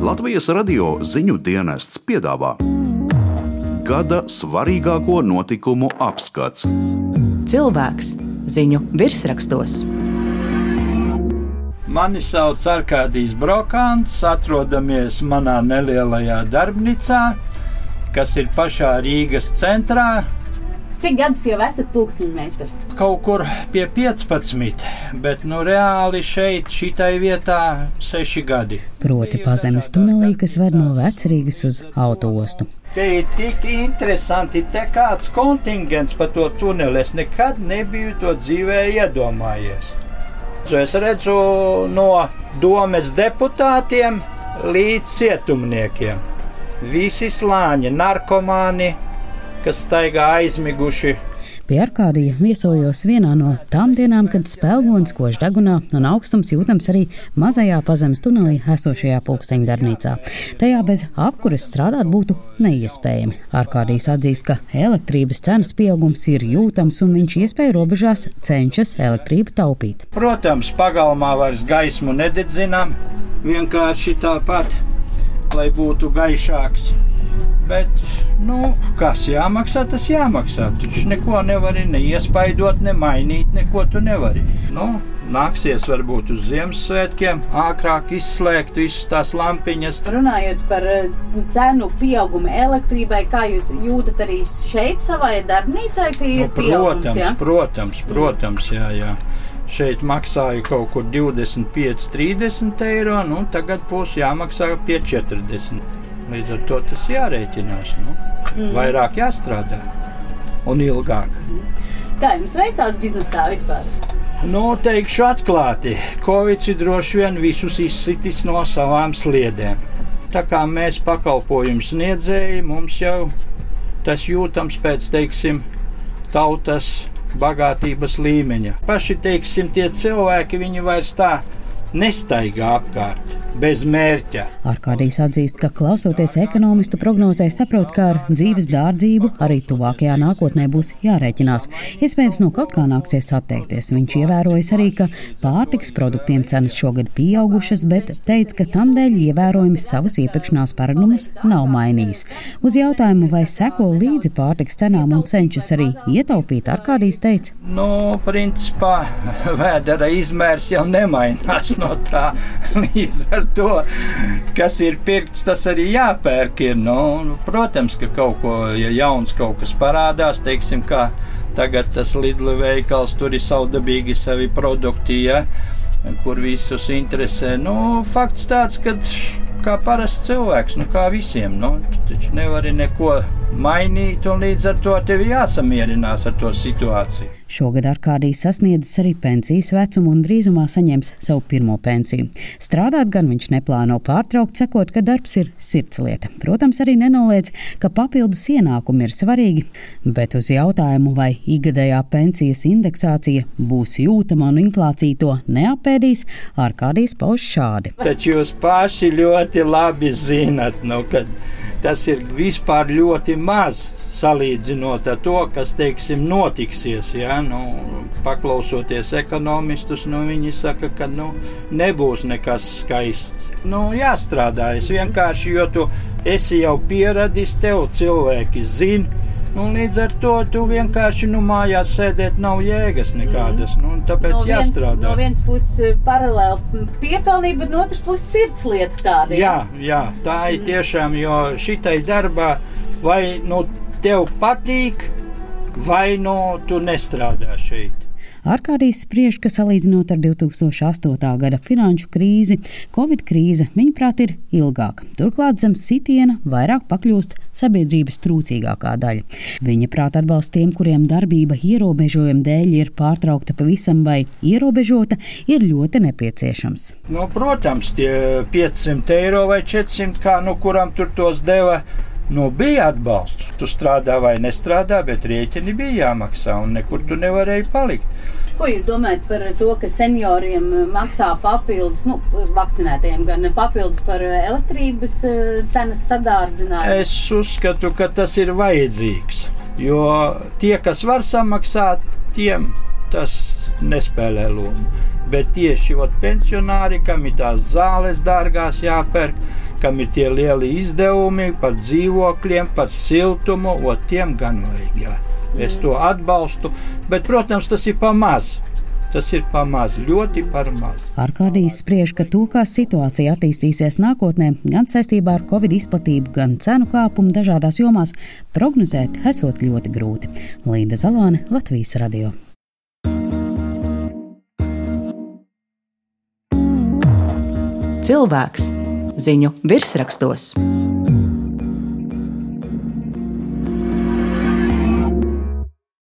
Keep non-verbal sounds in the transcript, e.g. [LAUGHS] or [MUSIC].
Latvijas radio ziņu dienests piedāvā gada svarīgāko notikumu apskats. Cilvēks ziņu virsrakstos. Mani sauc Arkādijs Brokants, atrodamies manā nelielajā darbnīcā, kas ir pašā Rīgas centrā. Cik gadus jau esat pulksteņmeistars? Kaut kur pie 15, bet nu reāli šeit, šitai vietā, 6 gadi. Proti pazemes tunelī, kas ved no Vecrīgas uz autoostu. Te ir tik interesanti, te kāds kontingents pa to tuneli. Es nekad nebiju to dzīvē iedomājies. Es redzu no domes deputātiem līdz cietumniekiem. Visi slāņi, narkomāni, kas staigā aizmiguši. Pie Arkādija viesojos vienā no tām dienām, kad spēlgons kož degunā un augstums jūtams arī mazajā pazemes tunelī esošajā pulksteņa darbnīcā. Tajā bez apkures strādāt būtu neiespējami. Arkādijs atzīst, ka elektrības cenas pieaugums ir jūtams un viņš iespēju robežās cenšas elektrību taupīt. Protams, pagalmā vairs gaismu nededzinām, vienkārši tāpat, lai būtu gaišāks. Bet, nu, kas jāmaksā, tas jāmaksā. Taču neko nevari neiespaidot, ne mainīt, neko tu nevari. Nu, nāksies varbūt uz Ziemassvētkiem ātrāk izslēgt visas tās lampiņas. Runājot par eh, cenu pieaugumu elektrībai, kā jūs jūtat arī šeit savā darbnīcā, ka ir Nu, pieaugums? protams, ja? protams, protams, jā, jā. Šeit maksāja kaut kur 25, 30 eiro, nu tagad būs jāmaksā pie 40. Līdz ar to tas jārēķinās. Nu. Mm. Vairāk jāstrādā un ilgāk. Kā jums veicās biznesā vispār? Nu, teikšu atklāti, Covid droši vien visus izsitis no savām sliedēm. Tā kā mēs pakalpojumu sniedzēji, mums jau tas jūtams pēc, teiksim, tautas bagātības līmeņa. Paši, teiksim, tie cilvēki, viņi vairs tā nestaigā apkārt bez mērķa. Arkādijs atzīst, ka klausoties ekonomistu prognozē, saprot, ka ar dzīves dārdzību arī tuvākajā nākotnē būs jārēķinās. Iespējams, no kaut kā nāksies atteikties. Viņš ievērojas arī, ka pārtiks produktiem cenas šogad pieaugušas, bet teica, ka tam dēļ ievērojami savus iepirkšanās paradumus nav mainījis. Uz jautājumu, vai seko līdzi pārtiks cenām un cenšas arī ietaupīt, Arkādijs teica, Nu, principā [LAUGHS] vēdera izmērs jau nemainās no tā. [LAUGHS] Līdz ar to, kas ir pirkts, tas arī jāpērk. Ir. Nu, nu, protams, ka kaut ko, ja jauns kaut kas parādās, teiksim, kā tagad tas Lidla veikals, tur ir savdabīgi savi produkti, ja, kur visus interesē. Nu, fakts tāds, ka kā parasts cilvēks, nu, kā visiem, nu, tu taču nevari neko mainīt, un līdz ar to tev jāsamierinās ar to situāciju. Šogad Arkādijs sasniedzis arī pensijas vecumu un drīzumā saņems savu pirmo pensiju. Strādāt gan viņš neplāno pārtraukt, sakot, ka darbs ir sirdslieta. Protams, arī nenoliedz, ka papildus ienākumi ir svarīgi, bet uz jautājumu, vai ikgadējā pensijas indeksācija būs jūtama un inflācija to neapēdīs, Arkādijs pauž šādi. Taču jūs paši ļoti labi zinat, nu, ka tas ir vispār ļoti maz. Salīdzinot ar to, kas teiksim, notiksies, ja? nu, paklausoties ekonomistus, nu, viņi saka, ka nu, nebūs nekas skaists. Nu, jāstrādā, es vienkārši, jo tu esi jau pieradis, tev cilvēki zina. Nu, līdz ar to tu vienkārši nu, mājās sēdēt nav jēgas nekādas. Nu, tāpēc no viens, jāstrādā. no vienas puses paralēli piepelnīt, bet no otras puses sirdslieta tāda. Jā, jā, tā ir tiešām, jo šitai darbā vai nu tev patīk, vai nu tu nestrādā šeit. Arkādijs spriež, ka salīdzinot ar 2008. gada finanšu krīzi, Covid krīze, viņaprāt, ir ilgāka. Turklāt zem sitiena vairāk pakļūst sabiedrības trūcīgākā daļa. Viņa prāt atbalsts tiem, kuriem darbība ierobežojuma dēļ ir pārtraukta pavisam vai ierobežota, ir ļoti nepieciešams. Nu, protams, tie 500 eiro vai 400, kā nu kuram tur tos deva. Nu, bija atbalsts. Tu strādā vai nestrādā, bet rēķini bija jāmaksā, un nekur tu nevarēji palikt. Ko jūs domājat par to, ka senioriem maksā papildus, nu, vakcinētiem gan papildus par elektrības eh, cenas sadārdzinājumu? Es uzskatu, ka tas ir vajadzīgs. Jo tie, kas var samaksāt, tiem tas nespēlē lomu. Bet tieši ot, pensionāri, kam ir tās zāles dārgās jāpērk, kam ir tie lieli izdevumi par dzīvokļiem, par siltumu, ot, tiem gan vajag. Jā. Es to atbalstu, bet, protams, tas ir pa maz. Tas ir par maz, ļoti par maz. Arkādijs spriež, ka to, kā situācija attīstīsies nākotnē, gan saistībā ar covid izplatību, gan cenu kāpumu dažādās jomās, prognozēt esot ļoti grūti. Linda Zalāne, Latvijas radio. Cilvēks ziņu virsrakstos.